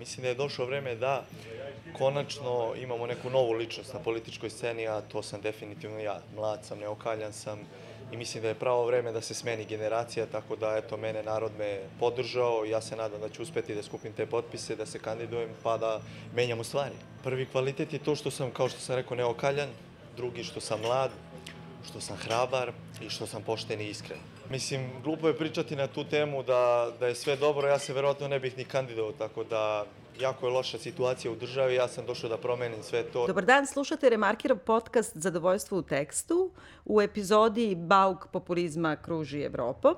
Mislim da je došlo vreme da konačno imamo neku novu ličnost na političkoj sceni, a to sam definitivno ja. Mlad sam, neokaljan sam i mislim da je pravo vreme da se smeni generacija, tako da eto, mene narod me podržao, ja se nadam da ću uspeti da skupim te potpise, da se kandidujem, pa da menjamo stvari. Prvi kvalitet je to što sam, kao što sam rekao, neokaljan, drugi što sam mlad, što sam hrabar i što sam pošten i iskren. Mislim, glupo je pričati na tu temu da, da je sve dobro, ja se verovatno ne bih ni kandidovao, tako da jako je loša situacija u državi, ja sam došao da promenim sve to. Dobar dan, slušate Remarkirov podcast Zadovoljstvo u tekstu u epizodi Bauk populizma kruži Evropo.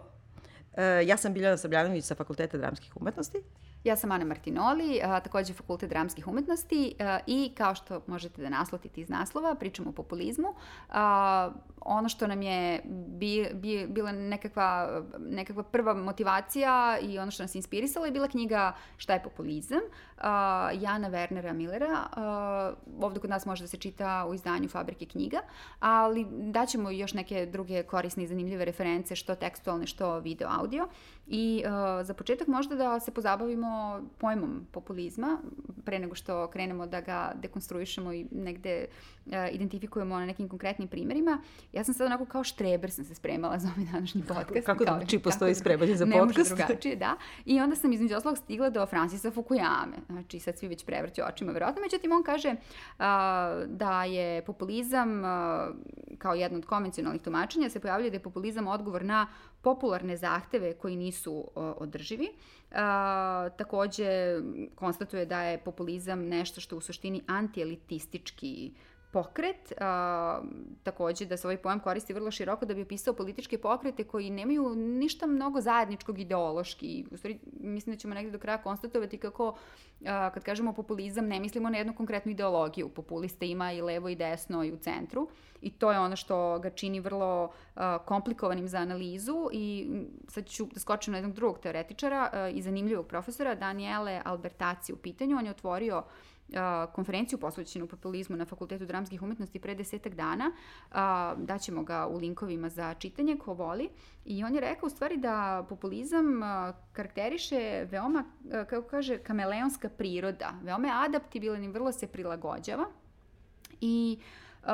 E, ja sam Biljana Sabljanović sa Fakulteta dramskih umetnosti. Ja sam Ana Martinoli, a, takođe Fakultet dramskih umetnosti a, i kao što možete da naslotite iz naslova, pričamo o populizmu. A, ono što nam je bi, bi, bila nekakva, nekakva prva motivacija i ono što nas inspirisalo je bila knjiga Šta je populizam uh, Jana Wernera Millera. Uh, ovde kod nas može da se čita u izdanju Fabrike knjiga, ali daćemo još neke druge korisne i zanimljive reference, što tekstualne, što video, audio. I uh, za početak možda da se pozabavimo pojmom populizma, pre nego što krenemo da ga dekonstruišemo i negde uh, identifikujemo na nekim konkretnim primerima. Ja sam sad onako kao štreber sam se spremala za ovaj današnji podcast. Kako, kako či postoji spremanje za ne podcast? Ne može drugačije, da. I onda sam između oslog stigla do Francisa Fukuyame. Znači sad svi već prevrću očima, verovatno. Međutim, on kaže uh, da je populizam uh, kao jedno od konvencionalnih tumačenja se pojavljuje da je populizam odgovor na popularne zahteve koji nisu uh, održivi. Uh, takođe, konstatuje da je populizam nešto što u suštini antielitistički uh, pokret, a, takođe da se ovaj pojam koristi vrlo široko da bi opisao političke pokrete koji nemaju ništa mnogo zajedničkog ideološki. U stvari, mislim da ćemo negde do kraja konstatovati kako, a, kad kažemo populizam, ne mislimo na jednu konkretnu ideologiju. Populista ima i levo i desno i u centru i to je ono što ga čini vrlo a, komplikovanim za analizu i sad ću da skočim na jednog drugog teoretičara a, i zanimljivog profesora, Daniele Albertaci u pitanju. On je otvorio konferenciju posvećenu populizmu na Fakultetu dramskih umetnosti pre desetak dana. Daćemo ga u linkovima za čitanje ko voli. I on je rekao u stvari da populizam karakteriše veoma, kako kaže, kameleonska priroda. Veoma je adaptibilan i vrlo se prilagođava. I Uh,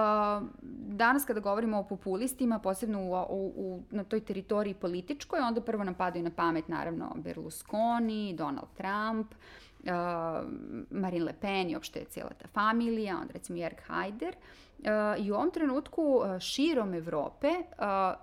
danas kada govorimo o populistima, posebno u, u, u, na toj teritoriji političkoj, onda prvo nam padaju na pamet naravno Berlusconi, Donald Trump, Marine Le Pen i opšte cijela ta familija, onda recimo Jörg Haider, I u ovom trenutku širom Evrope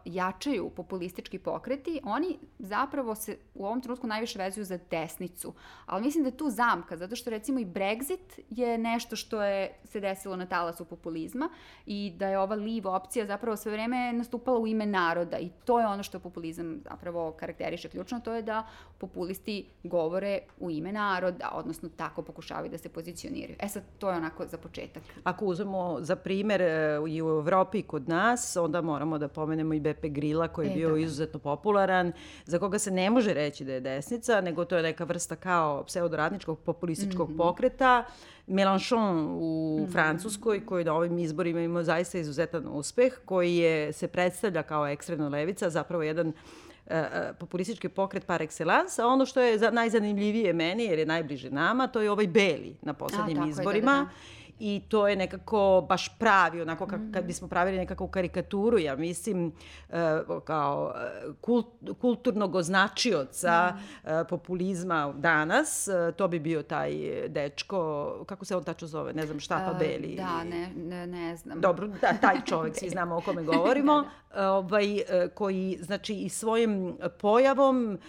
jačaju populistički pokreti. Oni zapravo se u ovom trenutku najviše vezuju za desnicu. Ali mislim da je tu zamka, zato što recimo i Brexit je nešto što je se desilo na talasu populizma i da je ova live opcija zapravo sve vreme nastupala u ime naroda i to je ono što populizam zapravo karakteriše ključno, to je da populisti govore u ime naroda, odnosno tako pokušavaju da se pozicioniraju. E sad, to je onako za početak. Ako uzmemo za primjer primer e, i u Evropi kod nas, onda moramo da pomenemo i Bepe Grila koji je e, bio da. izuzetno popularan, za koga se ne može reći da je desnica, nego to je neka vrsta kao pseudoradničkog populističkog mm -hmm. pokreta. Mélenchon u mm -hmm. Francuskoj, koji na ovim izborima ima zaista izuzetan uspeh, koji je, se predstavlja kao ekstremna levica, zapravo jedan uh, populistički pokret par excellence, a ono što je za, najzanimljivije meni, jer je najbliže nama, to je ovaj Beli na poslednjim a, izborima. Je, da, da, da i to je nekako baš pravi, onako kak, kad bismo pravili nekakvu karikaturu, ja mislim, uh, kao e, kult, kulturnog označioca mm. uh, populizma danas, uh, to bi bio taj dečko, kako se on tačno zove, ne znam šta, pa Beli. Da, ne, ne, ne znam. Dobro, da, taj čovek, svi znamo o kome govorimo, da, da. ovaj, koji, znači, i svojim pojavom,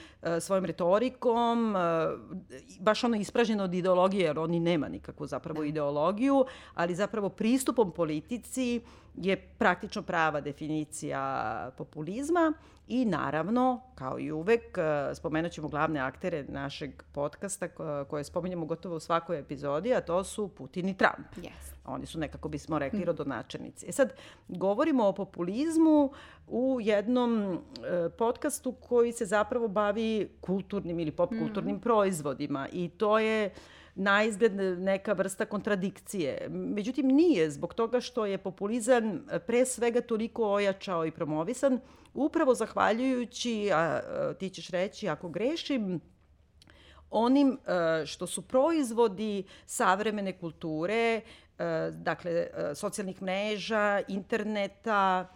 svojom retorikom, baš ono ispraženo od ideologije, jer oni nema nikakvu zapravo da. Ideologiju, ali zapravo pristupom politici je praktično prava definicija populizma i naravno, kao i uvek, e, spomenut ćemo glavne aktere našeg podcasta koje spominjemo gotovo u svakoj epizodi, a to su Putin i Trump. Yes. Oni su nekako bismo rekli mm. rodonačenici. E sad, govorimo o populizmu u jednom e, podcastu koji se zapravo bavi kulturnim ili popkulturnim mm. proizvodima i to je na izgled neka vrsta kontradikcije. Međutim, nije zbog toga što je populizam pre svega toliko ojačao i promovisan, upravo zahvaljujući, a, ti ćeš reći ako grešim, onim e, što su proizvodi savremene kulture, dakle, socijalnih mreža, interneta,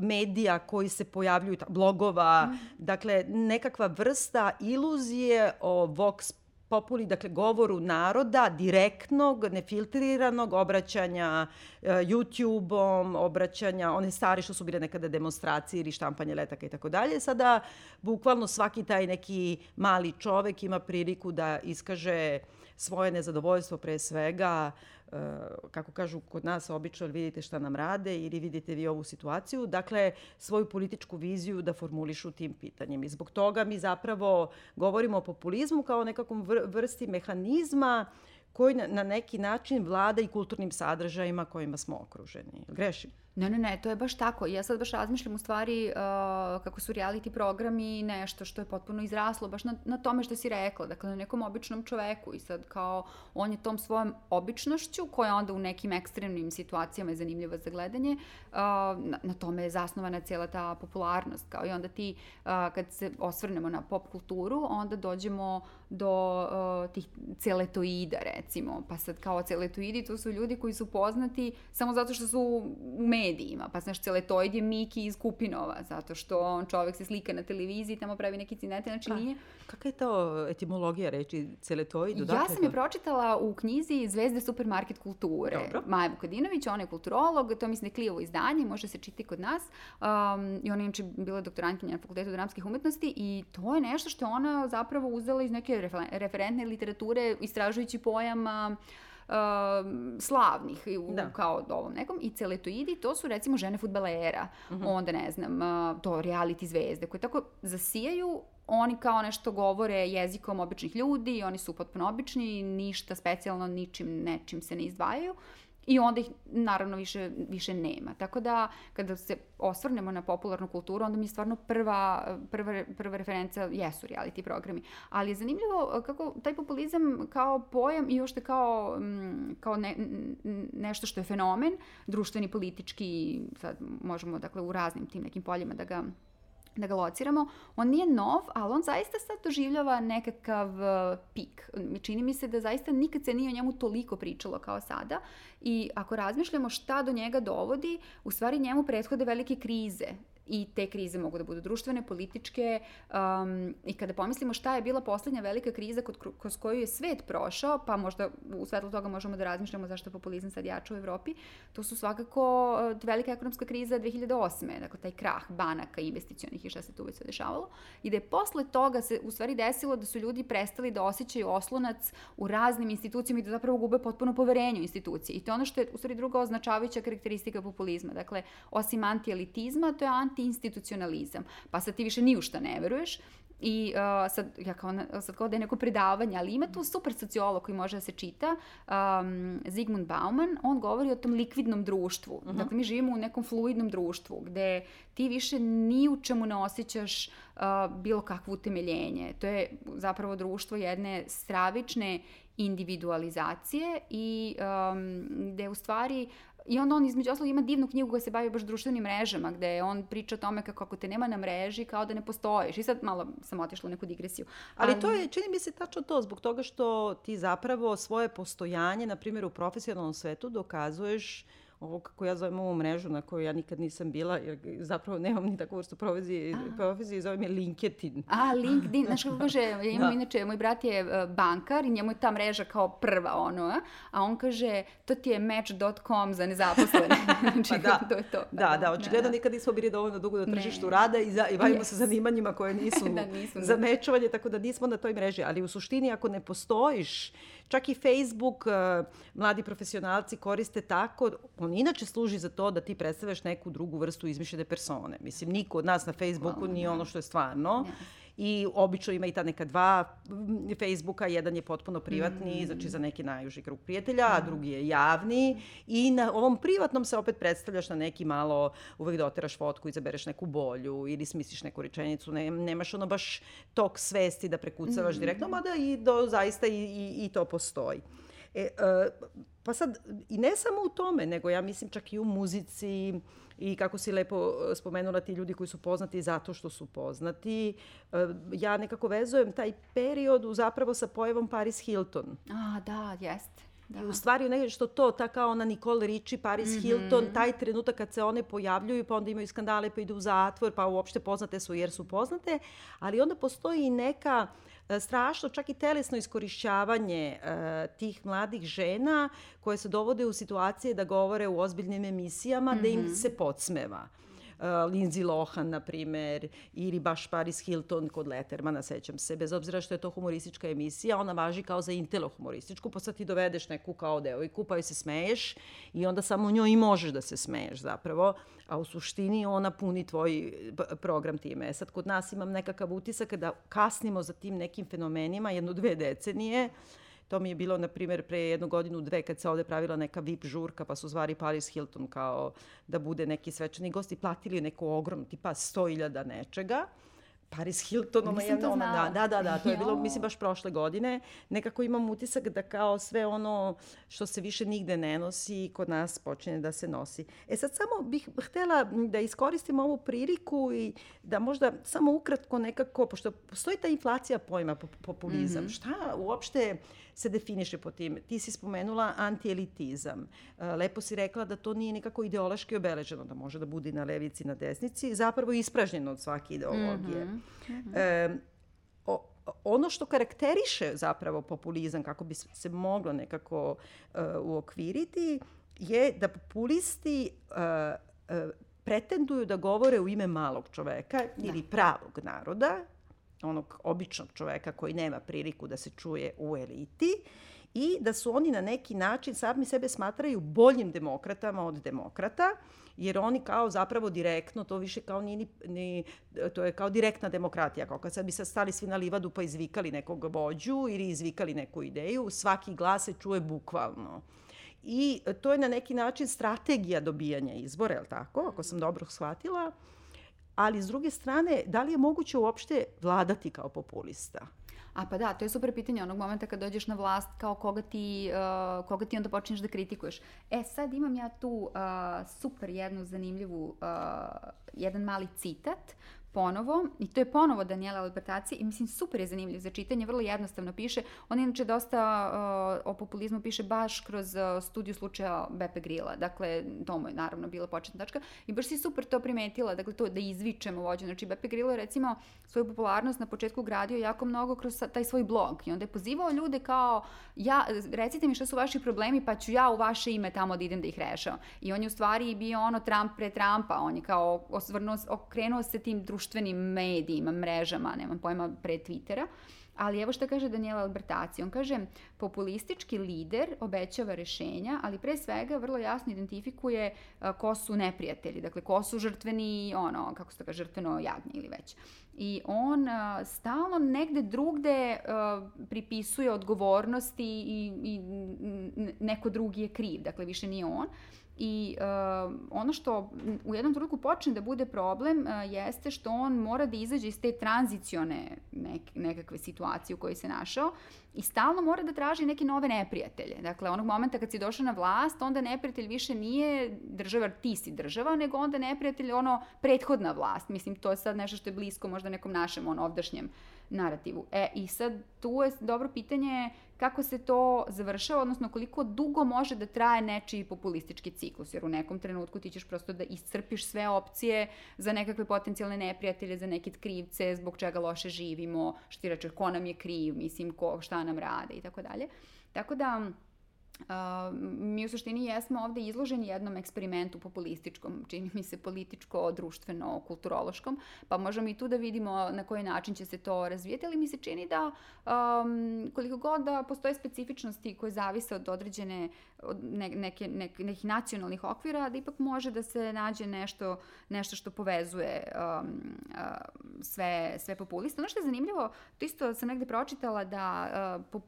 medija koji se pojavljuju, blogova, mm. dakle nekakva vrsta iluzije o vox populi, dakle govoru naroda, direktnog, nefiltriranog obraćanja uh, YouTube-om, obraćanja, one stari što su bile nekada demonstracije ili štampanje letaka i tako dalje. Sada bukvalno svaki taj neki mali čovek ima priliku da iskaže svoje nezadovoljstvo pre svega kako kažu kod nas obično, vidite šta nam rade ili vidite vi ovu situaciju. Dakle, svoju političku viziju da formulišu tim pitanjem. I zbog toga mi zapravo govorimo o populizmu kao nekakvom vrsti mehanizma koji na neki način vlada i kulturnim sadržajima kojima smo okruženi. Grešim? Ne, ne, ne, to je baš tako. Ja sad baš razmišljam u stvari uh, kako su reality programi nešto što je potpuno izraslo baš na, na tome što si rekla, dakle na nekom običnom čoveku i sad kao on je tom svojom običnošću koja onda u nekim ekstremnim situacijama je zanimljiva za gledanje, uh, na, na tome je zasnovana cijela ta popularnost kao i onda ti uh, kad se osvrnemo na pop kulturu, onda dođemo do uh, tih celetoida recimo, pa sad kao celetoidi to su ljudi koji su poznati samo zato što su u medijima, pa znaš, celetoid je Miki iz Kupinova, zato što on čovek se slika na televiziji, tamo pravi neki cinete, znači Ka, nije... Kakva je to etimologija reči celetoid? Ja sam je pročitala u knjizi Zvezde supermarket kulture. Dobro. Maja Vukadinović, ona je kulturolog, to mislim da je klijevo izdanje, može se čiti kod nas. Um, I ona je inače bila doktorantkinja na Fakultetu dramskih umetnosti i to je nešto što ona zapravo uzela iz neke referentne literature, istražujući pojam uh, uh, slavnih u, da. kao ovom nekom i celetoidi to su recimo žene futbalera uh mhm. -huh. onda ne znam uh, to reality zvezde koje tako zasijaju oni kao nešto govore jezikom običnih ljudi, oni su potpuno obični, ništa specijalno, ničim, nečim se ne izdvajaju I onda ih naravno više, više nema. Tako da kada se osvrnemo na popularnu kulturu, onda mi je stvarno prva, prva, prva referenca jesu reality programi. Ali je zanimljivo kako taj populizam kao pojam i uopšte kao, kao ne, nešto što je fenomen, društveni, politički, sad možemo dakle u raznim tim nekim poljima da ga da ga lociramo, on nije nov, ali on zaista sad doživljava nekakav uh, pik. Čini mi se da zaista nikad se nije o njemu toliko pričalo kao sada. I ako razmišljamo šta do njega dovodi, u stvari njemu prethode velike krize i te krize mogu da budu društvene, političke um, i kada pomislimo šta je bila poslednja velika kriza kod, kroz koju je svet prošao, pa možda u svetlu toga možemo da razmišljamo zašto je populizam sad jača u Evropi, to su svakako uh, velika ekonomska kriza 2008. Dakle, taj krah banaka, investicionih i šta se tu već sve dešavalo. I da je posle toga se u stvari desilo da su ljudi prestali da osjećaju oslonac u raznim institucijama i da zapravo gube potpuno poverenje u institucije. I to je ono što je u stvari druga označavajuća karakteristika populizma. Dakle, osim antielitizma, to je anti anti-institucionalizam. Pa sad ti više ni u šta ne veruješ I uh, sad, ja kao, sad kao da je neko predavanje, ali ima tu super sociolog koji može da se čita, um, Zygmunt Bauman, on govori o tom likvidnom društvu. Uh -huh. Dakle, mi živimo u nekom fluidnom društvu gde ti više ni u čemu ne osjećaš uh, bilo kakvo utemeljenje. To je zapravo društvo jedne stravične individualizacije i um, gde u stvari I onda on između ostalog ima divnu knjigu koja se bavi baš društvenim mrežama, gde on priča o tome kako ako te nema na mreži, kao da ne postojiš. I sad malo sam otišla u neku digresiju. Ali, Ali to je, čini mi se tačno to, zbog toga što ti zapravo svoje postojanje, na primjer u profesionalnom svetu, dokazuješ ovo kako ja zovem ovu mrežu na kojoj ja nikad nisam bila, jer zapravo nemam ni takvu vrstu profesije, profesije zovem je LinkedIn. A, LinkedIn, znaš kako kaže, ja imam da. inače, moj brat je e, bankar i njemu je ta mreža kao prva ono, a on kaže, to ti je match.com za nezaposlene. znači, pa da. to je to. Da, da, da očigledno da, da. nikad nismo bili dovoljno dugo na tržištu ne. rada i, za, i bavimo yes. se zanimanjima koje nisu da, nismo, za mečovanje, tako da nismo na toj mreži, ali u suštini ako ne postojiš, čak i Facebook, uh, mladi profesionalci koriste tako, on inače služi za to da ti predstavljaš neku drugu vrstu izmišljene persone. Mislim, niko od nas na Facebooku nije ono što je stvarno. Yes i obično ima i ta neka dva Facebooka, jedan je potpuno privatni, mm. znači za neki najuži krug prijatelja, a drugi je javni i na ovom privatnom se opet predstavljaš na neki malo, uvek doteraš fotku, izabereš neku bolju ili smisliš neku rečenicu, ne, nemaš ono baš tok svesti da prekucavaš mm. direktno, mada i do, zaista i, i, i to postoji. E, e, pa sad, i ne samo u tome, nego ja mislim čak i u muzici, i kako si lepo e, spomenula ti ljudi koji su poznati zato što su poznati. E, ja nekako vezujem taj period zapravo sa pojavom Paris Hilton. A, da, jeste. Da. I u stvari nešto to, ta kao ona Nicole Richie, Paris mm -hmm. Hilton, taj trenutak kad se one pojavljuju, pa onda imaju skandale, pa idu u zatvor, pa uopšte poznate su jer su poznate, ali onda postoji i neka e, strašno, čak i telesno iskorišćavanje uh, tih mladih žena koje se dovode u situacije da govore u ozbiljnim emisijama, mm -hmm. da im mhm. se podsmeva. Uh, Lindsay Lohan, na primer, ili baš Paris Hilton kod Lettermana, sećam se, bez obzira što je to humoristička emisija, ona važi kao za intelo humorističku, pa sad ti dovedeš neku kao devojku, pa joj se smeješ i onda samo njoj i možeš da se smeješ zapravo, a u suštini ona puni tvoj program time. Sad kod nas imam nekakav utisak da kasnimo za tim nekim fenomenima jedno dve decenije, uh, To mi je bilo, na primjer, pre jednu godinu, dve, kad se ovde pravila neka VIP žurka, pa su zvari Paris Hilton kao da bude neki svečani gost i platili neku ogrom, tipa 100.000 nečega. Paris Hilton, ona jedna, ona, da, da, da, da, to je bilo, mislim, baš prošle godine. Nekako imam utisak da kao sve ono što se više nigde ne nosi, kod nas počne da se nosi. E sad samo bih htela da iskoristim ovu priliku i da možda samo ukratko nekako, pošto postoji ta inflacija pojma populizam, mm -hmm. šta uopšte se definiše po tim? Ti si spomenula antielitizam. E, lepo si rekla da to nije nikako ideološki obeleženo, da može da bude na levici, na desnici, zapravo ispražnjeno od svake ideologije. Mm -hmm. e, o, ono što karakteriše zapravo populizam, kako bi se moglo nekako uh, uokviriti, je da populisti uh, uh, pretenduju da govore u ime malog čoveka da. ili pravog naroda, onog običnog čoveka koji nema priliku da se čuje u eliti i da su oni na neki način sami sebe smatraju boljim demokratama od demokrata, jer oni kao zapravo direktno, to više kao ni, ni to je kao direktna demokratija, kao kad sad bi sad stali svi na livadu pa izvikali nekog vođu ili izvikali neku ideju, svaki glas se čuje bukvalno. I to je na neki način strategija dobijanja izbora, je li tako, ako sam dobro shvatila? Ali s druge strane, da li je moguće uopšte vladati kao populista? A pa da, to je super pitanje onog momenta kad dođeš na vlast, kao koga ti, uh, koga ti onda počneš da kritikuješ. E, sad imam ja tu uh, super jednu zanimljivu, uh, jedan mali citat ponovo, i to je ponovo Daniela Albertaci, i mislim super je zanimljiv za čitanje, vrlo jednostavno piše. On inače dosta uh, o populizmu piše baš kroz uh, studiju slučaja Bepe Grila, dakle, to mu je naravno bila početna tačka, i baš si super to primetila, dakle, to da izvičemo vođu. Znači, Bepe Grilo je recimo svoju popularnost na početku gradio jako mnogo kroz taj svoj blog i onda je pozivao ljude kao, ja, recite mi šta su vaši problemi, pa ću ja u vaše ime tamo da idem da ih rešavam. I on je u stvari bio ono Trump pre Trumpa, on je kao osvrnuo, okrenuo se tim društvenim medijima, mrežama, nemam pojma, pre Twittera. Ali evo što kaže Daniela Albertaci. On kaže, populistički lider obećava rešenja, ali pre svega vrlo jasno identifikuje ko su neprijatelji, dakle ko su žrtveni, ono, kako se to kaže, žrtveno jagnje ili već. I on stalno negde drugde pripisuje odgovornosti i, i neko drugi je kriv, dakle više nije on. I uh, ono što u jednom trenutku počne da bude problem uh, jeste što on mora da izađe iz te tranzicione nek, nekakve situacije u kojoj se našao i stalno mora da traži neke nove neprijatelje. Dakle, onog momenta kad si došao na vlast, onda neprijatelj više nije država, ti si država, nego onda neprijatelj ono prethodna vlast. Mislim, to je sad nešto što je blisko možda nekom našem ono, ovdašnjem narativu. E, i sad tu je dobro pitanje kako se to završava, odnosno koliko dugo može da traje nečiji populistički ciklus, jer u nekom trenutku ti ćeš prosto da iscrpiš sve opcije za nekakve potencijalne neprijatelje, za neke krivce, zbog čega loše živimo, što ti reče, ko nam je kriv, mislim, ko, šta nam rade i tako dalje. Tako da, Uh, mi u suštini jesmo ovde izloženi jednom eksperimentu populističkom, čini mi se političko, društveno, kulturološkom, pa možemo i tu da vidimo na koji način će se to razvijeti, ali mi se čini da um, koliko god da postoje specifičnosti koje zavise od određene, od ne, neke, neke, nekih nacionalnih okvira, da ipak može da se nađe nešto, nešto što povezuje um, uh, sve, sve populiste. Ono što je zanimljivo, to isto sam negde pročitala da uh, po,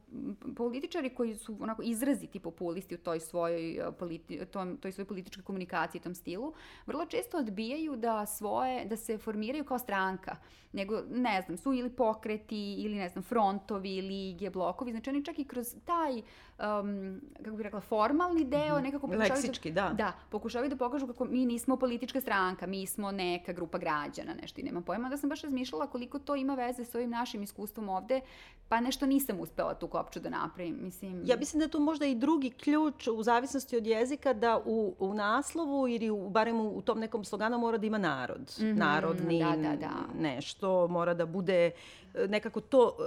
političari koji su onako izraziti ti populisti u toj svojoj, politi, tom, toj svojoj političkoj komunikaciji, tom stilu, vrlo često odbijaju da svoje, da se formiraju kao stranka, nego, ne znam, su ili pokreti, ili ne znam, frontovi, lige, blokovi, znači oni čak i kroz taj, um, kako bih rekla, formalni deo, mm -hmm. nekako pokušavaju Leksički, da, da. Da, pokušavaju da pokažu kako mi nismo politička stranka, mi smo neka grupa građana, nešto i nemam pojma, da sam baš razmišljala koliko to ima veze sa ovim našim iskustvom ovde, pa nešto nisam uspela tu kopču da napravim, mislim. Ja mislim da je tu možda i drugi ključ u zavisnosti od jezika da u, u naslovu ili u, barem u, u tom nekom sloganu mora da ima narod, mm -hmm, narodni da, da, da. nešto, mora da bude e, nekako to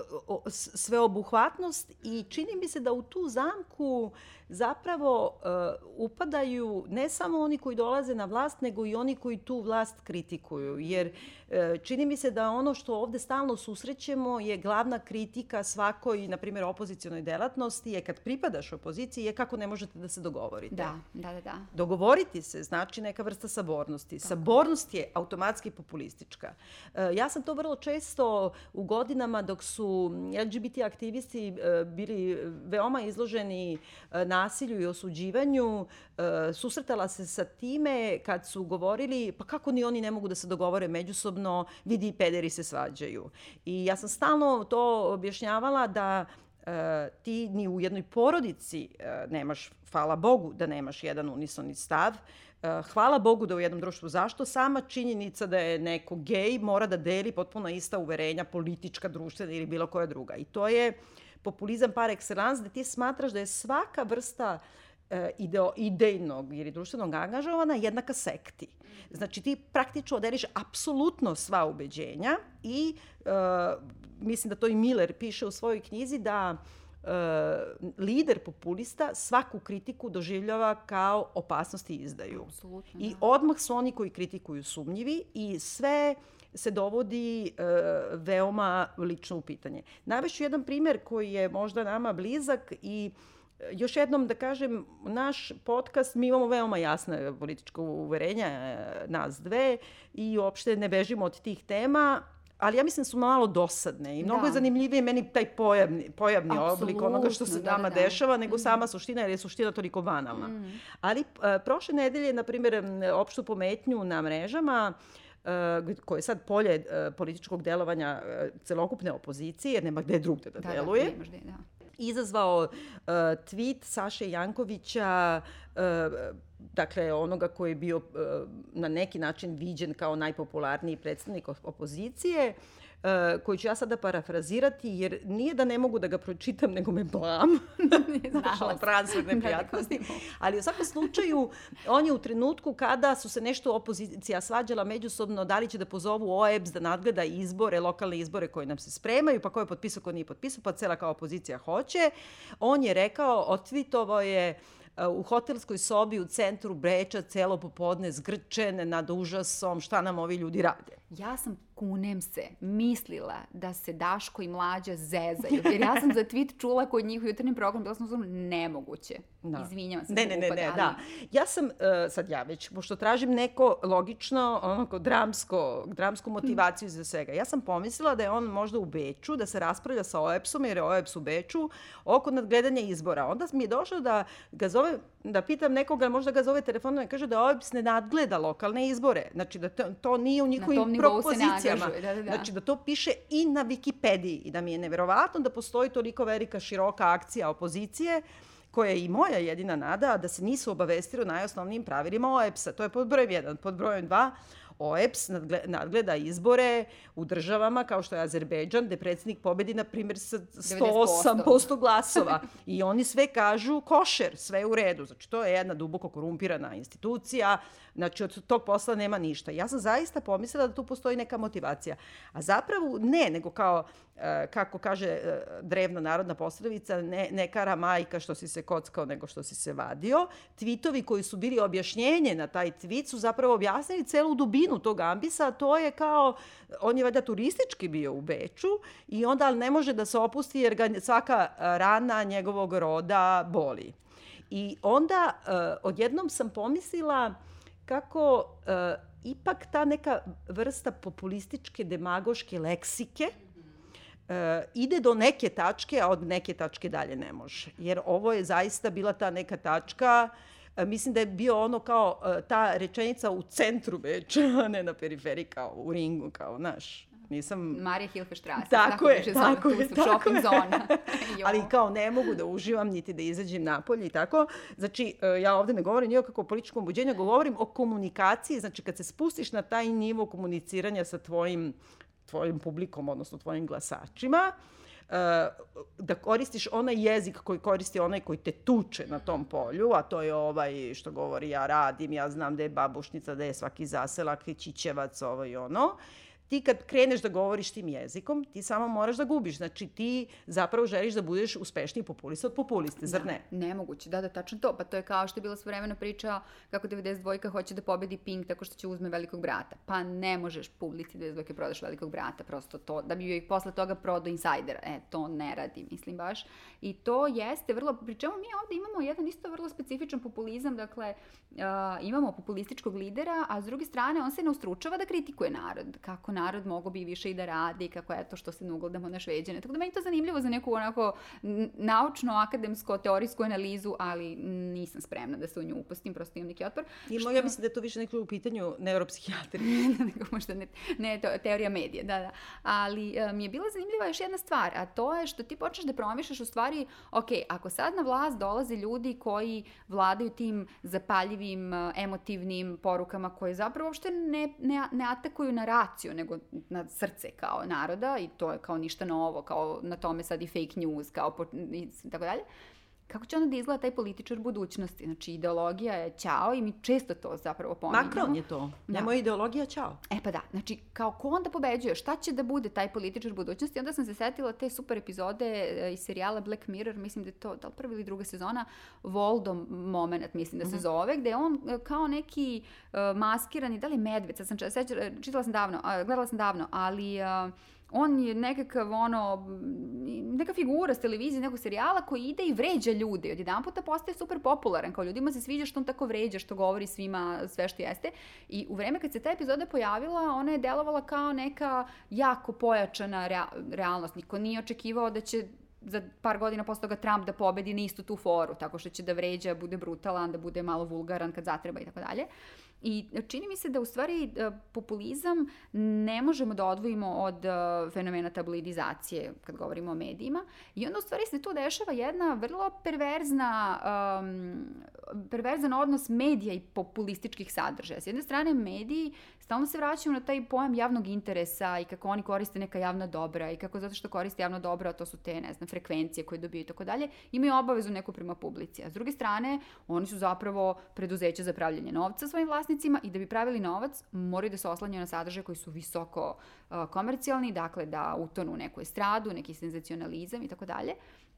sveobuhvatnost i čini mi se da u tu zamku zapravo uh, upadaju ne samo oni koji dolaze na vlast, nego i oni koji tu vlast kritikuju. Jer uh, čini mi se da ono što ovde stalno susrećemo je glavna kritika svakoj, na primjer, opozicijonoj delatnosti je kad pripadaš opoziciji je kako ne možete da se dogovorite. Da, da, da. da. Dogovoriti se znači neka vrsta sabornosti. Tako. Sabornost je automatski populistička. Uh, ja sam to vrlo često u godinama dok su LGBT aktivisti bili veoma izloženi na nasilju i osuđivanju, e, susretala se sa time kad su govorili pa kako ni oni ne mogu da se dogovore međusobno, vidi i pederi se svađaju. I ja sam stalno to objašnjavala da e, ti ni u jednoj porodici e, nemaš, hvala Bogu da nemaš jedan unisoni stav, e, hvala Bogu da u jednom društvu, zašto sama činjenica da je neko gej mora da deli potpuno ista uverenja politička, društvena ili bilo koja druga. I to je populizam par excellence, da ti smatraš da je svaka vrsta e, ideo, idejnog ili društvenog angažovana jednaka sekti. Znači ti praktično oderiš apsolutno sva ubeđenja i e, mislim da to i Miller piše u svojoj knjizi da e, lider populista svaku kritiku doživljava kao opasnost i izdaju. Absolutno, da. I odmah su oni koji kritikuju sumnjivi i sve se dovodi e, veoma lično u pitanje. Navešću jedan primer koji je možda nama blizak i e, još jednom da kažem, naš podcast, mi imamo veoma jasne političko uverenja, e, nas dve, i uopšte ne bežimo od tih tema, ali ja mislim da su malo dosadne i mnogo da. je zanimljivije meni taj pojavni, pojavni oblik onoga što se da, nama da, da. dešava nego mm. sama suština jer je suština toliko banalna. Mm. Ali uh, prošle nedelje, na primjer, opštu pometnju na mrežama uh, uh, koje je sad polje uh, političkog delovanja uh, celokupne opozicije, jer nema gde drugde da, da deluje. Da, gde, da izazvao uh, tweet Saše Jankovića, uh, dakle onoga koji je bio uh, na neki način viđen kao najpopularniji predstavnik opozicije, uh, koji ću ja sada parafrazirati, jer nije da ne mogu da ga pročitam, nego me blam. Znala transfer neprijatnosti. Ali u svakom slučaju, on je u trenutku kada su se nešto opozicija svađala međusobno, da li će da pozovu OEBS da nadgleda izbore, lokalne izbore koje nam se spremaju, pa ko je potpisao, ko nije potpisao, pa cela kao opozicija hoće. On je rekao, otvitovo je u hotelskoj sobi u centru Breča celo popodne zgrčen nad užasom šta nam ovi ljudi rade. Ja sam kunem se, mislila da se Daško i Mlađa zezaju. Jer ja sam za tweet čula kod njih u jutarnjem programu, bila sam uzmano nemoguće. Da. Izvinjavam se. Ne, ne, ne, ne, ali... da. Ja sam, uh, sad ja već, pošto tražim neko logično, onako, dramsko, dramsku motivaciju za svega. Ja sam pomislila da je on možda u Beču, da se raspravlja sa OEPS-om, jer je OEPS u Beču, oko nadgledanja izbora. Onda mi je došlo da ga zove, da pitam nekoga, možda ga zove telefonom i kaže da OEPS ne nadgleda lokalne izbore. Znači da to, to nije u njihovim propozicijama. Da, da, da. Znači da to piše i na Wikipediji i da mi je neverovatno da postoji toliko velika široka akcija opozicije koja je i moja jedina nada, da se nisu obavestili o najosnovnijim pravilima OEPS-a. To je pod brojem 1. Pod brojem 2, OEPS nadgleda izbore u državama kao što je Azerbejdžan, gde predsednik pobedi, na primjer, sa 108% glasova. I oni sve kažu košer, sve u redu. Znači, to je jedna duboko korumpirana institucija, znači od tog posla nema ništa. Ja sam zaista pomislila da tu postoji neka motivacija. A zapravo ne, nego kao, e, kako kaže e, drevna narodna poslovica, ne, ne kara majka što si se kockao, nego što si se vadio. Tvitovi koji su bili objašnjenje na taj tvit su zapravo objasnili celu dubinu suštinu tog ambisa, to je kao, on je valjda turistički bio u Beču i onda ne može da se opusti jer ga svaka rana njegovog roda boli. I onda uh, odjednom sam pomislila kako uh, ipak ta neka vrsta populističke, demagoške leksike e, ide do neke tačke, a od neke tačke dalje ne može. Jer ovo je zaista bila ta neka tačka e, Mislim da je bio ono kao e, ta rečenica u centru Beča, a ne na periferiji kao u ringu, kao, znaš, nisam... Marija Hilfestrasse. Tako, tako je, tako je. Su shopping je. zona. Ali kao ne mogu da uživam, niti da izađem napolje i tako. Znači, e, ja ovde ne govorim nikako o političkom buđenju, govorim o komunikaciji. Znači, kad se spustiš na taj nivo komuniciranja sa tvojim, tvojim publikom, odnosno tvojim glasačima, e, da koristiš onaj jezik koji koristi onaj koji te tuče na tom polju, a to je ovaj što govori ja radim, ja znam da je babušnica, da je svaki zaselak, čićevac, ovo i ono ti kad kreneš da govoriš tim jezikom, ti samo moraš da gubiš. Znači ti zapravo želiš da budeš uspešniji populista od populiste, zar ne? Da, nemoguće, da, da, tačno to. Pa to je kao što je bila svojevremena priča kako 92 hoće da pobedi Pink tako što će uzme velikog brata. Pa ne možeš publici 92 prodaš velikog brata, prosto to, da bi joj posle toga prodao insajdera. E, to ne radi, mislim baš. I to jeste vrlo, pri čemu mi ovde imamo jedan isto vrlo specifičan populizam, dakle, uh, imamo populističkog lidera, a s druge strane on se ne ustručava da kritikuje narod, kako narod mogo bi više i da radi, kako eto što se ne ugledamo na šveđane. Tako da meni to zanimljivo za neku onako naučno, akademsko, teorijsku analizu, ali nisam spremna da se u nju upustim, prosto imam neki otpor. I što... ja mislim da je to više neko u pitanju neuropsihijatri. nego možda ne, ne to, teorija medija, da, da. Ali uh, mi je bila zanimljiva još jedna stvar, a to je što ti počneš da promišljaš u stvari, ok, ako sad na vlast dolaze ljudi koji vladaju tim zapaljivim, emotivnim porukama koje zapravo uopšte ne, ne, ne atakuju na raciju, nego na srce kao naroda i to je kao ništa novo, kao na tome sad i fake news, kao po, i tako dalje kako će onda da izgleda taj političar budućnosti? Znači, ideologija je ćao i mi često to zapravo pominjamo. Macron je to. Da. Je ideologija ćao. E pa da, znači, kao ko onda pobeđuje? Šta će da bude taj političar budućnosti? Onda sam se setila te super epizode e, iz serijala Black Mirror, mislim da je to, da li prva ili druga sezona, Voldo moment, mislim da se mm -hmm. zove, gde on e, kao neki uh, maskirani, da li medved, sad sam čitala sam davno, uh, gledala sam davno, ali... Uh, on je nekakav ono, neka figura s televizije, nekog serijala koji ide i vređa ljude i odjedan puta postaje super popularan, kao ljudima se sviđa što on tako vređa, što govori svima sve što jeste. I u vreme kad se ta epizoda pojavila, ona je delovala kao neka jako pojačana rea realnost. Niko nije očekivao da će za par godina posle toga Trump da pobedi na istu tu foru, tako što će da vređa, bude brutalan, da bude malo vulgaran kad zatreba i tako dalje. I čini mi se da u stvari e, populizam ne možemo da odvojimo od e, fenomena tabloidizacije kad govorimo o medijima i onda u stvari se tu dešava jedna vrlo perverzna um, perverzan odnos medija i populističkih sadržaja. S jedne strane mediji stalno se vraćaju na taj pojam javnog interesa i kako oni koriste neka javna dobra i kako zato što koriste javno dobro, a to su te, ne znam, frekvencije koje dobiju i tako dalje, imaju obavezu neku prema publici. A s druge strane, oni su zapravo preduzeća za pravljanje novca svojim vlasnicima i da bi pravili novac, moraju da se oslanjaju na sadržaje koji su visoko uh, komercijalni, dakle da utonu u neku estradu, neki senzacionalizam i tako dalje.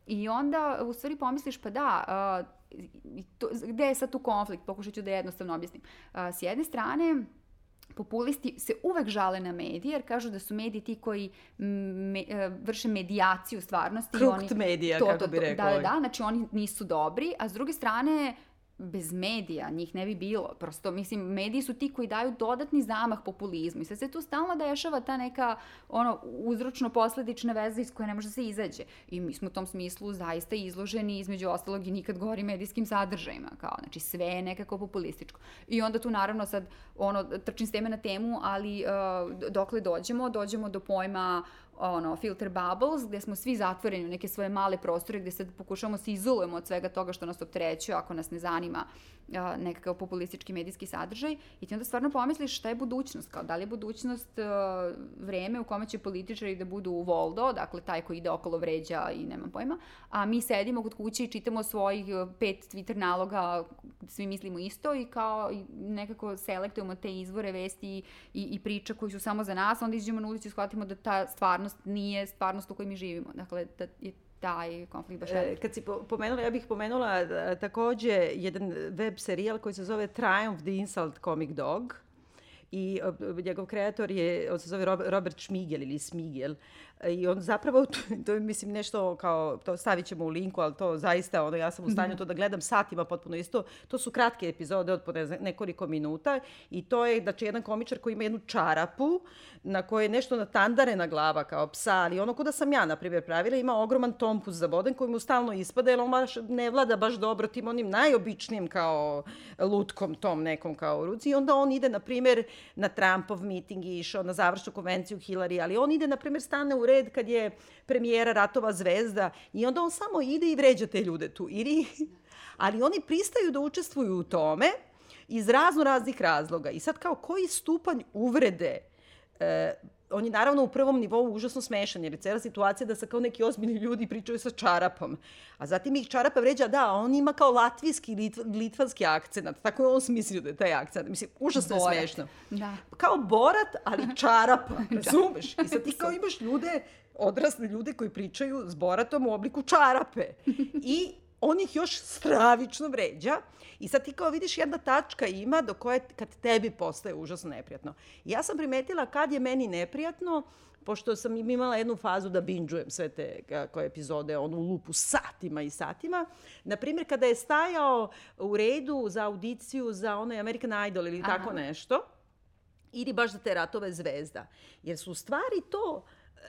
I onda u stvari pomisliš pa da, uh, to, gde je sad tu konflikt, pokušat ću da jednostavno objasnim. Uh, s jedne strane, populisti se uvek žale na medije jer kažu da su mediji ti koji me, vrše medijaciju stvarnosti. Krukt oni, medija, to, kako to, to, bi rekao. Da, da, da, znači oni nisu dobri, a s druge strane bez medija njih ne bi bilo. Prosto, mislim, mediji su ti koji daju dodatni zamah populizmu i sad se tu stalno dešava ta neka ono, uzročno-posledična veza iz koje ne može da se izađe. I mi smo u tom smislu zaista izloženi između ostalog i nikad gori medijskim sadržajima. Kao, znači, sve je nekako populističko. I onda tu naravno sad ono, trčim s teme na temu, ali uh, dokle dođemo, dođemo do pojma ono, filter bubbles, gde smo svi zatvoreni u neke svoje male prostore, gde sad pokušavamo se izolujemo od svega toga što nas opterećuje, ako nas ne zanima nekakav populistički medijski sadržaj. I ti onda stvarno pomisliš šta je budućnost, kao da li je budućnost vreme u kome će političari da budu u Voldo, dakle taj koji ide okolo vređa i nemam pojma, a mi sedimo kod kuće i čitamo svojih pet Twitter naloga, svi mislimo isto i kao nekako selektujemo te izvore vesti i, i priča koji su samo za nas, onda iđemo na ulicu i shvatimo da ta stvarnost nije stvarnost u kojoj mi živimo. Dakle, da je taj konflikt baš e, Kad si pomenula, ja bih pomenula da, takođe jedan web serijal koji se zove Triumph the Insult Comic Dog i njegov kreator je, on se zove Robert Schmigel ili Smigel. I on zapravo, to, to je mislim nešto kao, to stavit ćemo u linku, ali to zaista, ono, ja sam u stanju to da gledam satima potpuno isto. To su kratke epizode od nekoliko minuta i to je, znači, jedan komičar koji ima jednu čarapu na kojoj je nešto natandarena glava kao psa, ali ono ko da sam ja, na primjer, pravila, ima ogroman tompus za voden koji mu stalno ispada, jer on baš ne vlada baš dobro tim onim najobičnijim kao lutkom tom nekom kao u ruci i onda on ide, na primjer, na Trumpov miting i išao na završnu konvenciju Hillary, ali on ide, na primjer, stane u red kad je premijera Ratova zvezda i onda on samo ide i vređa te ljude tu. Ili, ali oni pristaju da učestvuju u tome iz razno raznih razloga. I sad kao koji stupanj uvrede e, on je naravno u prvom nivou užasno smešan, jer je cela situacija da se kao neki ozbiljni ljudi pričaju sa čarapom. A zatim ih čarapa vređa, da, on ima kao latvijski, litv, litvanski akcenat. Tako je on smislio da je taj akcenat. Mislim, užasno Borat. je smešno. Da. Kao borat, ali čarapa, razumeš? I sad ti kao imaš ljude, odrasle ljude koji pričaju s boratom u obliku čarape. I on ih još stravično vređa i sad ti kao vidiš jedna tačka ima do koje kad tebi postaje užasno neprijatno. Ja sam primetila kad je meni neprijatno, pošto sam im imala jednu fazu da binđujem sve te kako, epizode, onu lupu satima i satima. Na primjer, kada je stajao u redu za audiciju za onaj American Idol ili Aha. tako nešto, ili baš za te ratove zvezda. Jer su stvari to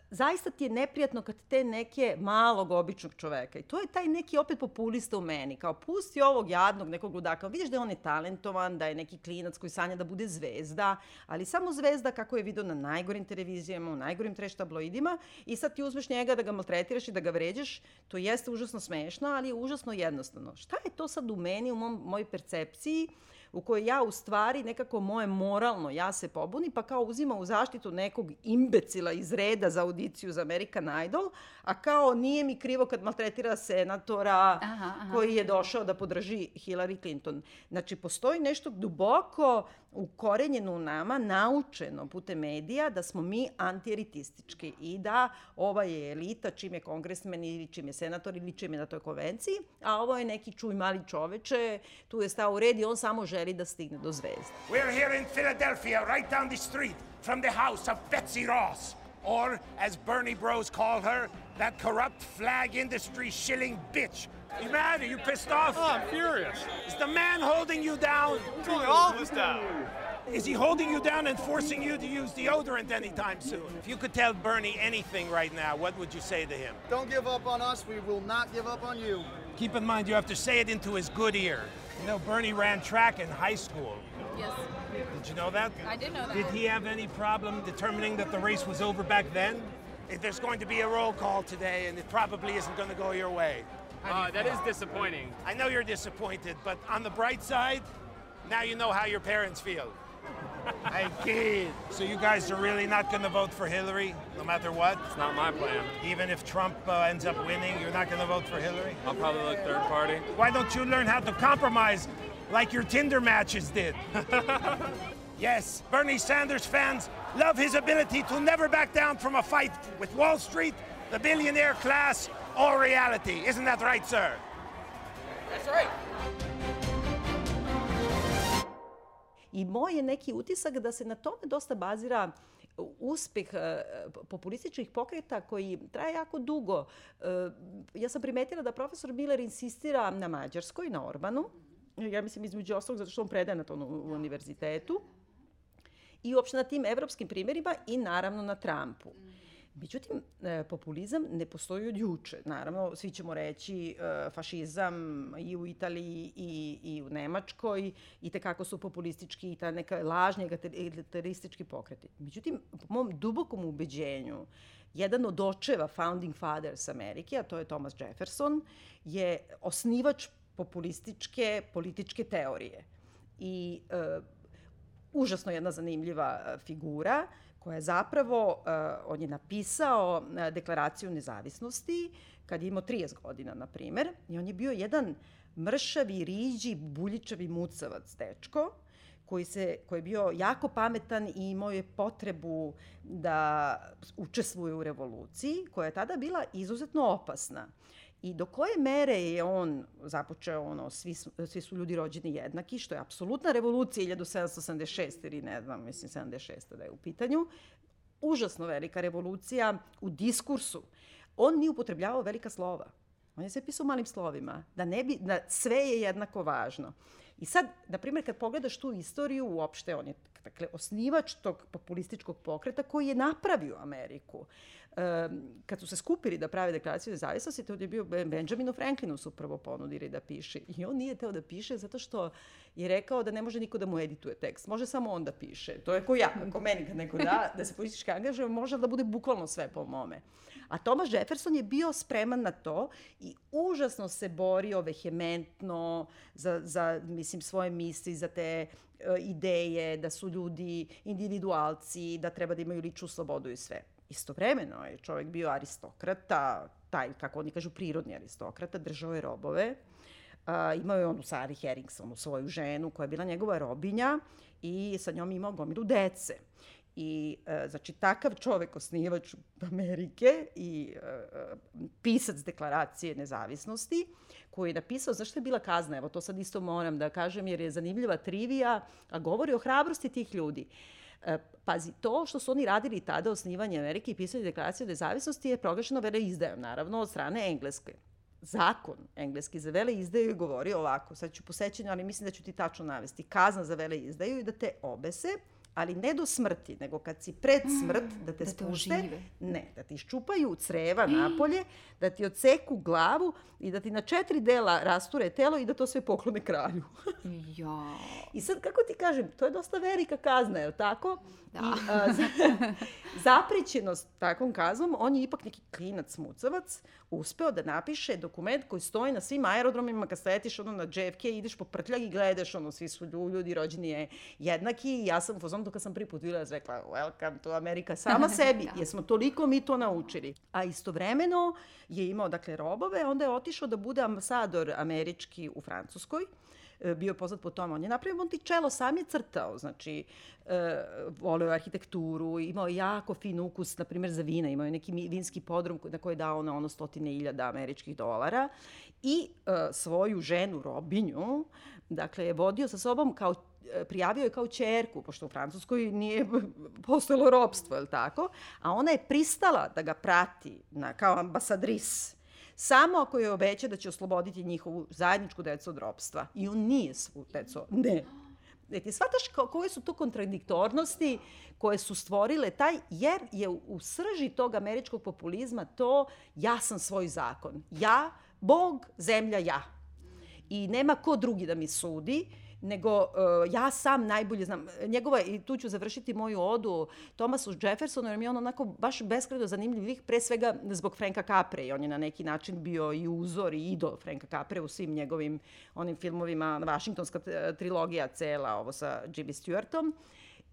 zaista ti je neprijatno kad te neke malog običnog čoveka. I to je taj neki opet populista u meni, kao pusti ovog jadnog nekog ludaka, vidiš da je on je talentovan, da je neki klinac koji sanja da bude zvezda, ali samo zvezda kako je video na najgorim televizijama, u najgorim treš tabloidima i sad ti uzmeš njega da ga maltretiraš i da ga vređaš, to jeste užasno smešno, ali je užasno jednostavno. Šta je to sad u meni, u mom, mojoj percepciji, u kojoj ja u stvari nekako moje moralno ja se pobuni, pa kao uzima u zaštitu nekog imbecila iz reda za audiciju za American Idol, a kao nije mi krivo kad maltretira senatora Aha, aha. koji je došao da podrži Hillary Clinton. Znači, postoji nešto duboko ukorenjeno u nama, naučeno putem medija, da smo mi antielitistički i da ova je elita, čim je kongresmen ili čim je senator ili čim je na toj konvenciji, a ovo je neki čuj mali čoveče, tu je stao u red i on samo želi da stigne do zvezde. We're here in Philadelphia, right down the street from the house of Betsy Ross. Or, as Bernie Bros call her, that corrupt flag industry shilling bitch. You mad? Are you pissed off? Oh, I'm furious. Is the man holding you down? Pulling all of us down. Is he holding you down and forcing you to use deodorant anytime soon? If you could tell Bernie anything right now, what would you say to him? Don't give up on us. We will not give up on you. Keep in mind, you have to say it into his good ear. You know, Bernie ran track in high school. Yes, Did you know that? I did know that. Did he have any problem determining that the race was over back then? If There's going to be a roll call today, and it probably isn't going to go your way. Uh, that is disappointing. I know you're disappointed, but on the bright side, now you know how your parents feel. I kid. So you guys are really not going to vote for Hillary, no matter what? It's not my plan. Even if Trump uh, ends up winning, you're not going to vote for Hillary? I'll probably look third party. Why don't you learn how to compromise like your Tinder matches did? yes, Bernie Sanders fans love his ability to never back down from a fight with Wall Street, the billionaire class, or reality. Isn't that right, sir? That's right. I moj je neki utisak da se na tome dosta bazira uspeh e, populističkih pokreta koji traje jako dugo. E, Ja sam primetila da profesor Miller insistira na Mađarskoj, na Orbanu. Ja mislim između ostalog zato što on predaje na tom univerzitetu. I uopšte na tim evropskim primjerima i naravno na Trumpu. Međutim, e, populizam ne postoji od juče. Naravno, svi ćemo reći e, fašizam i u Italiji i, i u Nemačkoj i tekako su populistički i ta neka lažni egalitaristički pokreti. Međutim, po mom dubokom ubeđenju, jedan od očeva Founding Fathers Amerike, a to je Thomas Jefferson, je osnivač populističke političke teorije. I e, užasno jedna zanimljiva e, figura koja je zapravo, e, on je napisao e, deklaraciju nezavisnosti kad je imao 30 godina, na primer, i on je bio jedan mršavi, riđi, buljičavi mucavac dečko, koji, se, koji je bio jako pametan i imao je potrebu da učestvuje u revoluciji, koja je tada bila izuzetno opasna. I do koje mere je on započeo ono, svi, svi su ljudi rođeni jednaki, što je apsolutna revolucija 1776 ili ne znam, mislim 76 da je u pitanju, užasno velika revolucija u diskursu. On nije upotrebljavao velika slova. On je sve pisao malim slovima, da ne bi, da sve je jednako važno. I sad, na primjer, kad pogledaš tu istoriju, uopšte on je dakle, osnivač tog populističkog pokreta koji je napravio Ameriku. Um, kad su se skupili da prave deklaraciju nezavisnosti, to je bio Benjaminu Franklinu su prvo ponudili da piše. I on nije teo da piše zato što je rekao da ne može niko da mu edituje tekst. Može samo on da piše. To je ko ja, ko meni kad neko da, da se politički angažuje, može da bude bukvalno sve po mome. A Thomas Jefferson je bio spreman na to i užasno se borio vehementno za, za mislim, svoje misli, za te uh, ideje, da su ljudi individualci, da treba da imaju ličnu slobodu i sve. Istovremeno je čovjek bio aristokrata, taj, kako oni kažu, prirodni aristokrata, držao je robove, Uh, imao je onu Sari Herringsonu, svoju ženu, koja je bila njegova robinja i sa njom imao gomilu dece. I, e, znači, takav čovek, osnivač Amerike i e, pisac deklaracije nezavisnosti, koji je napisao, zašto je bila kazna, evo to sad isto moram da kažem, jer je zanimljiva trivija, a govori o hrabrosti tih ljudi. E, pazi, to što su oni radili tada, osnivanje Amerike i pisanje deklaracije nezavisnosti je proglašeno vele izdajom, naravno, od strane Engleske. Zakon engleski za vele izdaju je govorio ovako, sad ću posećenju, ali mislim da ću ti tačno navesti, kazna za vele izdaju i da te obese, ali ne do smrti, nego kad si pred smrt, da te da te spušte, ožive. ne, da ti iščupaju creva napolje, da ti odseku glavu i da ti na četiri dela rasture telo i da to sve poklone kralju. Ja. I sad, kako ti kažem, to je dosta velika kazna, je li tako? Da. I a, za, zaprećenost takvom kaznom, on je ipak neki klinac mucavac, uspeo da napiše dokument koji stoji na svim aerodromima kad sletiš ono na JFK, ideš po prtljag i gledaš ono, svi su ljudi rođeni je jednaki ja sam u fazonu kad sam prvi put rekla, welcome to America, sama sebi, Da. jer smo toliko mi to naučili. A istovremeno je imao, dakle, robove, onda je otišao da bude ambasador američki u Francuskoj, e, bio je poznat po tome. On je napravio Monticello, sam je crtao, znači, e, voleo je arhitekturu, imao je jako fin ukus, na primjer, za vina, imao je neki vinski podrum na koji je dao na ono stotine iljada američkih dolara i e, svoju ženu, Robinju, dakle, je vodio sa sobom kao prijavio je kao čerku, pošto u Francuskoj nije postojalo ropstvo, je tako? A ona je pristala da ga prati na, kao ambasadris samo ako je obeća da će osloboditi njihovu zajedničku decu od ropstva. I on nije svu decu, ne. E, ti shvataš ko- koje su to kontradiktornosti koje su stvorile taj, jer je u, u srži tog američkog populizma to ja sam svoj zakon. Ja, Bog, zemlja, ja. I nema ko drugi da mi sudi, nego uh, ja sam najbolje znam. Njegova, i tu ću završiti moju odu, Tomasu Jeffersonu, jer mi je on onako baš beskreno zanimljiv pre svega zbog Franka Capre. I on je na neki način bio i uzor i idol Franka Capre u svim njegovim onim filmovima, Vašingtonska trilogija cela, ovo sa Jimmy Stewartom.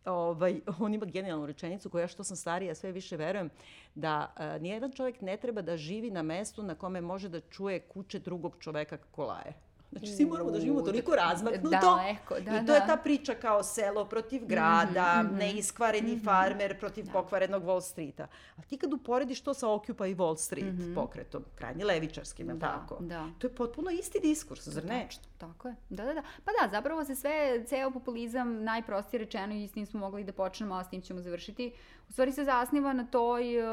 Ovaj, on ima genijalnu rečenicu koja što sam starija sve više verujem da uh, nijedan čovjek ne treba da živi na mestu na kome može da čuje kuće drugog čoveka kako laje. Znači, svi moramo da živimo toliko da- razmaknuto. daleko, da, I to je da. ta priča kao selo protiv grada, Mhm, neiskvareni farmer protiv pokvarenog Wall Streeta. A ti kad uporediš to sa Occupy Wall Street pokretom, krajnje levičarskim, je Mhm. Da, tako? da. To je potpuno isti diskurs, zar ne? Tačno, tako je. Da, da, da. Pa da, zapravo se sve, ceo populizam, najprostije rečeno i s tim smo mogli da počnemo, a s tim ćemo završiti, u stvari se zasniva na toj, uh,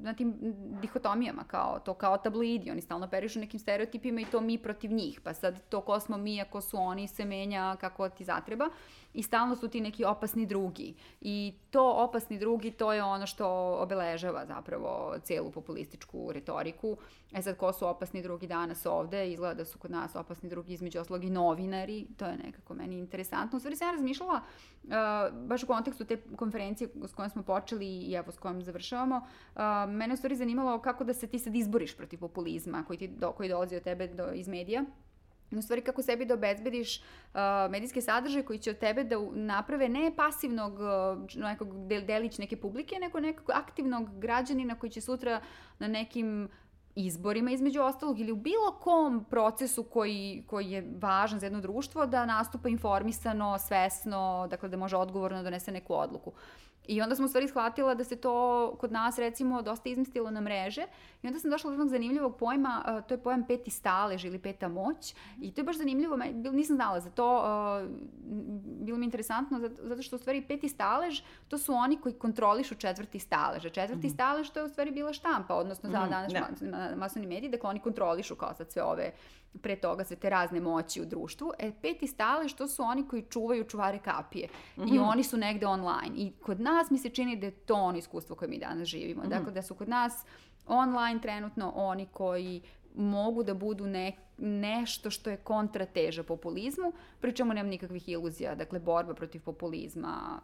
na tim dihotomijama, kao to kao tabloidi, oni stalno perišu nekim stereotipima i to mi protiv njih, pa sad to ko smo mi, ako su oni, se menja kako ti zatreba i stalno su ti neki opasni drugi. I to opasni drugi, to je ono što obeležava zapravo celu populističku retoriku. E sad, ko su opasni drugi danas ovde? Izgleda da su kod nas opasni drugi između oslog i novinari. To je nekako meni interesantno. U stvari sam ja razmišljala, uh, baš u kontekstu te konferencije s kojom smo počeli i evo s kojom završavamo, uh, mene u stvari zanimalo kako da se ti sad izboriš protiv populizma koji, ti do, koji dolazi od tebe do, iz medija. U stvari kako sebi da obezbediš uh, medijske sadržaje koji će od tebe da naprave ne pasivnog uh, nekog del, delić neke publike, nego nekog aktivnog građanina koji će sutra na nekim izborima između ostalog ili u bilo kom procesu koji, koji je važan za jedno društvo da nastupa informisano, svesno, dakle da može odgovorno da donese neku odluku. I onda smo u stvari shvatila da se to kod nas recimo dosta izmestilo na mreže i onda sam došla do jednog zanimljivog pojma, uh, to je pojam peti stalež ili peta moć i to je baš zanimljivo, nisam znala za to, uh, bilo mi interesantno zato što u stvari peti stalež to su oni koji kontrolišu četvrti stalež, a četvrti mm -hmm. stalež to je u stvari bila štampa, odnosno za mm -hmm, danas ma, masovni mediji, dakle oni kontrolišu kao sad sve ove pre toga sve te razne moći u društvu. E, peti stalež to su oni koji čuvaju čuvare kapije mm -hmm. i mhm. oni su negde online. I kod nas mi se čini da je to ono iskustvo koje mi danas živimo. Mm -hmm. Dakle, da su kod nas online trenutno oni koji mogu da budu nek, nešto što je kontrateža populizmu, pričemu nemam nikakvih iluzija, dakle borba protiv populizma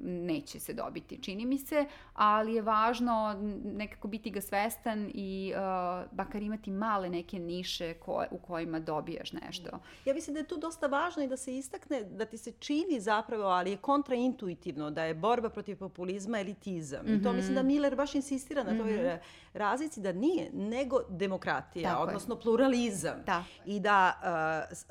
neće se dobiti, čini mi se, ali je važno nekako biti ga svestan i uh, bakar imati male neke niše koje, u kojima dobijaš nešto. Ja mislim da je tu dosta važno i da se istakne, da ti se čini zapravo, ali je kontraintuitivno, da je borba protiv populizma elitizam. Mm -hmm. I to mhm. mislim da Miller baš insistira na toj mm -hmm. razlici da nije, nego demokratija, Tako odnosno je. pluralizam. Da Da. I da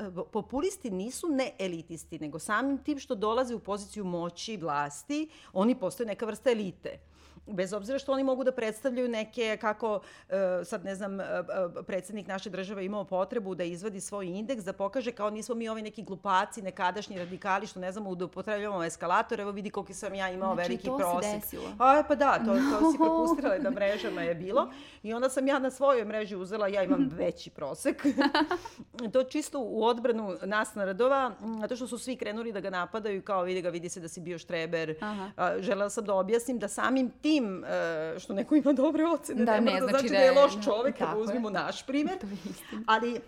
uh, populisti nisu ne elitisti, nego samim tim što dolaze u poziciju moći i vlasti, oni postaju neka vrsta elite bez obzira što oni mogu da predstavljaju neke, kako e, sad ne znam, e, e, predsednik naše države imao potrebu da izvadi svoj indeks, da pokaže kao nismo mi ovi neki glupaci, nekadašnji radikali, što ne znamo da upotrebljavamo eskalator, evo vidi koliko sam ja imao znači, veliki prosek. Znači, to se desilo. A, pa da, to, to si prepustila da mrežama je bilo. I onda sam ja na svojoj mreži uzela, ja imam veći prosek. to čisto u odbranu nas narodova, zato što su svi krenuli da ga napadaju kao vidi ga, vidi se da si bio štreber. Aha. Želela sam da objasnim da samim tim tim uh, što neko ima dobre ocene, da, ne, ne da znači, da je loš čovek, da uzmimo naš primer. Ali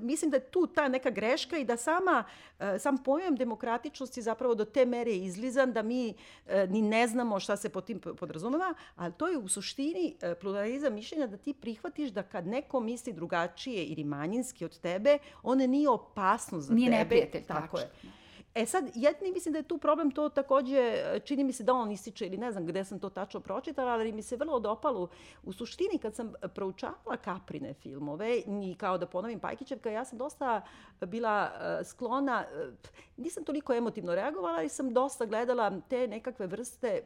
mislim da je tu ta neka greška i da sama, uh, sam pojam demokratičnosti zapravo do te mere izlizan da mi uh, ni ne znamo šta se pod tim podrazumeva, ali to je u suštini pluralizam mišljenja da ti prihvatiš da kad neko misli drugačije ili manjinski od tebe, on nije opasno za nije tebe. Nije neprijatelj, tako je. E sad, jedni mislim da je tu problem to takođe, čini mi se da on ističe ili ne znam gde sam to tačno pročitala, ali mi se vrlo dopalo u suštini kad sam proučavala Kaprine filmove i kao da ponovim Pajkićevka, ja sam dosta bila e, sklona, e, nisam toliko emotivno reagovala, ali sam dosta gledala te nekakve vrste e,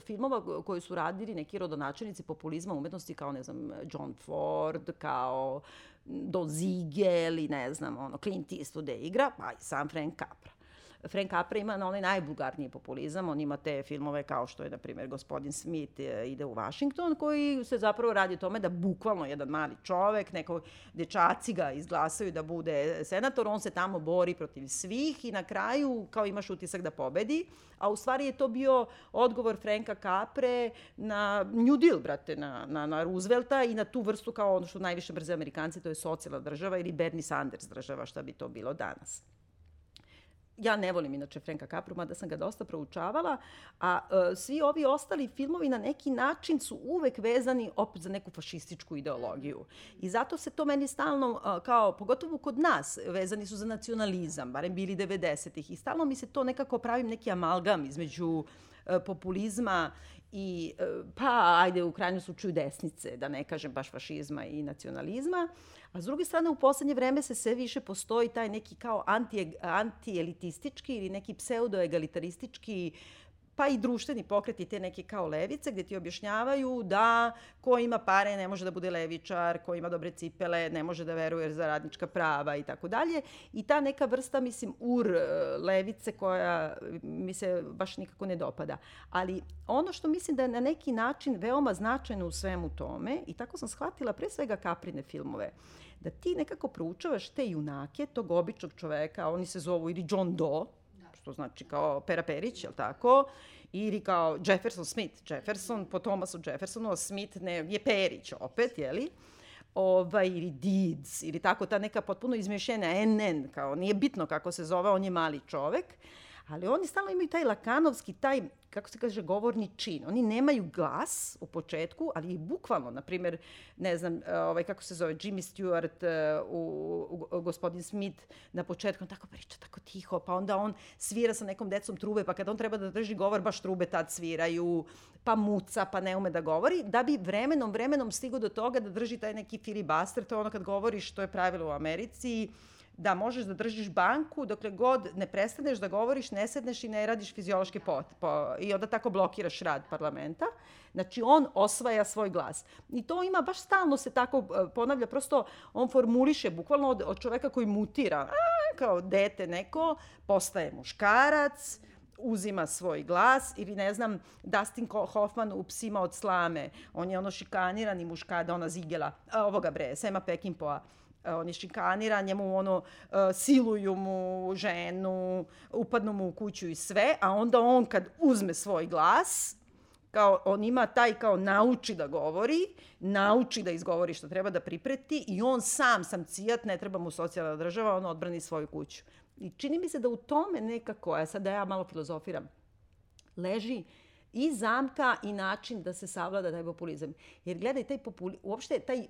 filmova koje su radili neki rodonačelnici populizma umetnosti kao, ne znam, John Ford, kao Don Ziegel i ne znam, ono, Clint Eastwood da igra, pa i sam Frank Capra. Frank Capra ima na onaj najbulgarniji populizam, on ima te filmove kao što je, na primjer, gospodin Smith e, ide u Washington, koji se zapravo radi o tome da bukvalno jedan mali čovek, neko dečaci ga izglasaju da bude senator, on se tamo bori protiv svih i na kraju kao imaš utisak da pobedi, a u stvari je to bio odgovor Franka Capre na New Deal, brate, na, na, na Roosevelta i na tu vrstu kao ono što najviše brze Amerikanci, to je socijalna država ili Bernie Sanders država, šta bi to bilo danas ja ne volim inače Franka Capru, mada sam ga dosta proučavala, a uh, svi ovi ostali filmovi na neki način su uvek vezani opet za neku fašističku ideologiju. I zato se to meni stalno, uh, kao, pogotovo kod nas, vezani su za nacionalizam, barem bili 90-ih. I stalno mi se to nekako pravim neki amalgam između uh, populizma i, pa, ajde, u krajnju slučaju desnice, da ne kažem baš fašizma i nacionalizma. A s druge strane, u poslednje vreme se sve više postoji taj neki kao anti, anti-elitistički ili neki pseudo-egalitaristički pa i društveni pokreti te neke kao levice gde ti objašnjavaju da ko ima pare ne može da bude levičar, ko ima dobre cipele ne može da veruje za radnička prava i tako dalje. I ta neka vrsta, mislim, ur e, levice koja mi se baš nikako ne dopada. Ali ono što mislim da je na neki način veoma značajno u svemu tome, i tako sam shvatila pre svega Kaprine filmove, da ti nekako proučavaš te junake, tog običnog čoveka, oni se zovu ili John Doe, što znači kao Pera Perić, je li tako? Ili kao Jefferson Smith. Jefferson po Thomasu Jeffersonu, a Smith ne, je Perić opet, je li? ovaj, ili Deeds, ili tako, ta neka potpuno izmešena NN, kao nije bitno kako se zove, on je mali čovek, Ali oni stalno imaju taj lakanovski, taj, kako se kaže, govorni čin. Oni nemaju glas u početku, ali i bukvalno, na primjer, ne znam, ovaj, kako se zove, Jimmy Stewart, uh, u, u, gospodin Smith na početku, on tako priča, tako tiho, pa onda on svira sa nekom decom trube, pa kad on treba da drži govor, baš trube tad sviraju, pa muca, pa ne ume da govori, da bi vremenom, vremenom stigo do toga da drži taj neki filibuster, to je ono kad govoriš, to je pravilo u Americi, da možeš da držiš banku dokle god ne prestaneš da govoriš, ne sedneš i ne radiš fiziološki pot, po, i onda tako blokiraš rad parlamenta. Znači, on osvaja svoj glas. I to ima, baš stalno se tako e, ponavlja, prosto on formuliše, bukvalno od, od čoveka koji mutira, a, kao dete neko, postaje muškarac, uzima svoj glas ili ne znam Dustin Hoffman u Psima od slame on je ono šikanirani muškada ona zigela ovoga bre Sema Pekimpoa on je šikaniran, njemu ono, uh, siluju mu ženu, upadnu mu u kuću i sve, a onda on kad uzme svoj glas, kao on ima taj kao nauči da govori, nauči da izgovori što treba da pripreti i on sam sam cijat, ne treba mu socijalna država, on odbrani svoju kuću. I čini mi se da u tome nekako, a sad da ja malo filozofiram, leži i zamka i način da se savlada taj populizam. Jer gledaj, taj populi, uopšte taj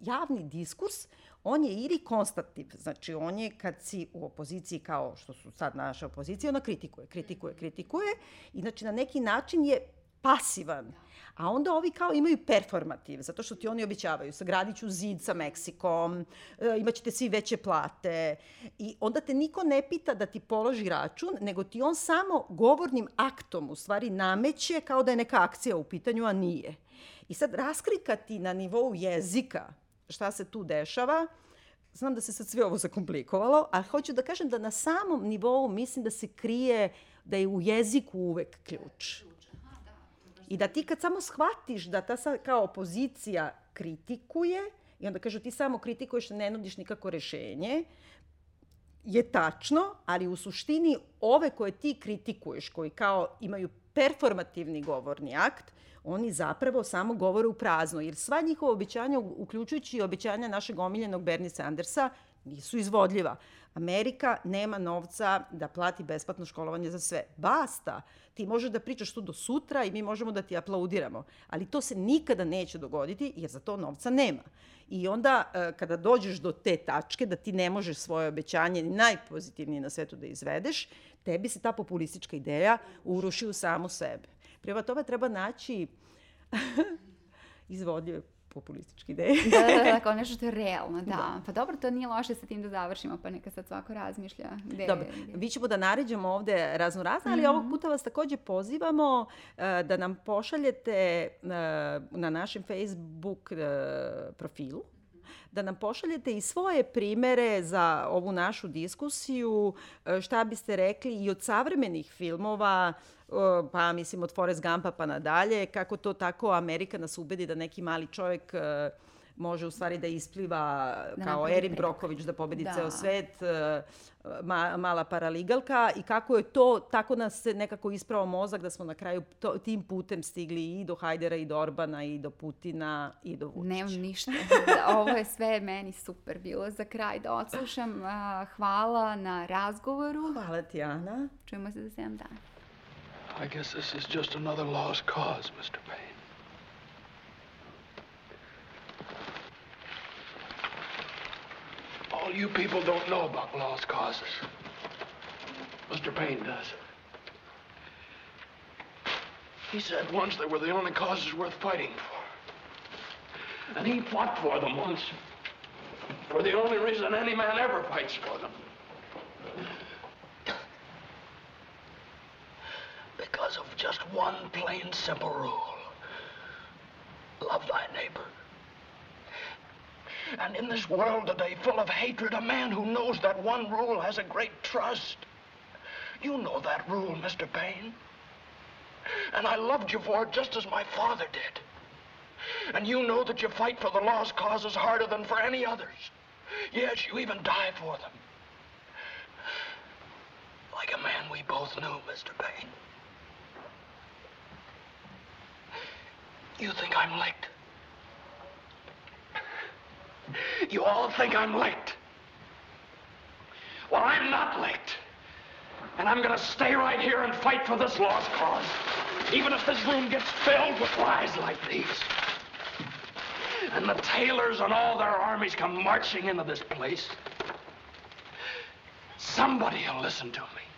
javni diskurs, on je ili konstativ, znači on je kad si u opoziciji kao što su sad naše opozicije, ona kritikuje, kritikuje, kritikuje i znači na neki način je pasivan. A onda ovi kao imaju performativ, zato što ti oni običavaju, sagradit ću zid sa Meksikom, e, imaćete svi veće plate. I onda te niko ne pita da ti položi račun, nego ti on samo govornim aktom u stvari nameće kao da je neka akcija u pitanju, a nije. I sad raskrikati na nivou jezika šta se tu dešava, znam da se sad sve ovo zakomplikovalo, ali hoću da kažem da na samom nivou mislim da se krije da je u jeziku uvek ključ. I da ti kad samo shvatiš da ta sad kao opozicija kritikuje, i onda kažu ti samo kritikuješ, ne nudiš nikako rešenje, je tačno, ali u suštini ove koje ti kritikuješ, koji kao imaju performativni govorni akt, oni zapravo samo govore u prazno, jer sva njihova običanja, uključujući običanja našeg omiljenog Bernie Sandersa, nisu izvodljiva. Amerika nema novca da plati besplatno školovanje za sve. Basta! Ti možeš da pričaš tu do sutra i mi možemo da ti aplaudiramo. Ali to se nikada neće dogoditi jer za to novca nema. I onda e, kada dođeš do te tačke da ti ne možeš svoje obećanje najpozitivnije na svetu da izvedeš, tebi se ta populistička ideja uruši u samu sebe. Prema tome treba naći izvodljive populističke ideje. da, da, da, kao nešto što je realno, da. da. Pa dobro, to nije loše sa tim da završimo, pa neka sad svako razmišlja. Gde, dobro, gde. mi ćemo da naređemo ovde razno razne, ali mm -hmm. ovog puta vas takođe pozivamo uh, da nam pošaljete uh, na našem Facebook uh, profilu da nam pošaljete i svoje primere za ovu našu diskusiju, šta biste rekli i od savremenih filmova, pa mislim od Forrest Gumpa pa nadalje, kako to tako Amerika nas ubedi da neki mali čovjek može u stvari da ispliva da kao Erin Broković da pobedi da. ceo svet, e, ma, mala paraligalka i kako je to, tako nas se nekako ispravo mozak da smo na kraju to, tim putem stigli i do Hajdera i do Orbana i do Putina i do Vučića. Nemam ništa. Ovo je sve meni super bilo za kraj da odslušam. Hvala na razgovoru. Hvala ti, Ana. Čujemo se za 7 dana. I guess this is just another lost cause, Mr. Payne. All you people don't know about lost causes. Mr. Payne does. He said once they were the only causes worth fighting for. And he fought for them once. For the only reason any man ever fights for them. Because of just one plain, simple rule. And in this world today full of hatred, a man who knows that one rule has a great trust. You know that rule, Mr. Payne. And I loved you for it just as my father did. And you know that you fight for the lost causes harder than for any others. Yes, you even die for them. Like a man we both knew, Mr. Payne. You think I'm licked? You all think I'm licked. Well, I'm not licked. And I'm gonna stay right here and fight for this lost cause. Even if this room gets filled with lies like these. And the Taylors and all their armies come marching into this place. Somebody will listen to me.